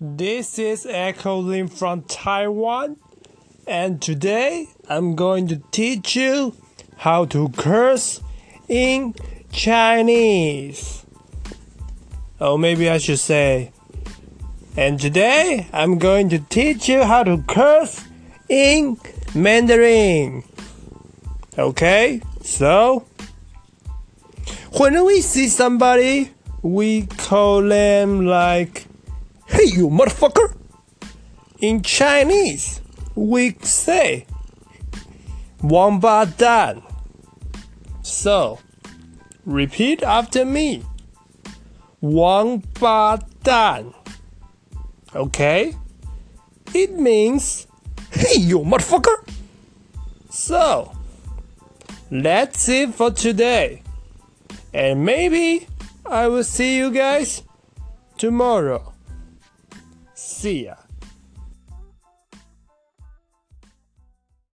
This is Echo Lin from Taiwan, and today I'm going to teach you how to curse in Chinese. Oh, maybe I should say, and today I'm going to teach you how to curse in Mandarin. Okay, so when we see somebody, we call them like, hey, you motherfucker. In Chinese, we say, Wang Ba Dan. So, repeat after me. Wang Ba Dan. Okay? It means, hey, you motherfucker. So, that's it for today. And maybe I will see you guys tomorrow. See ya.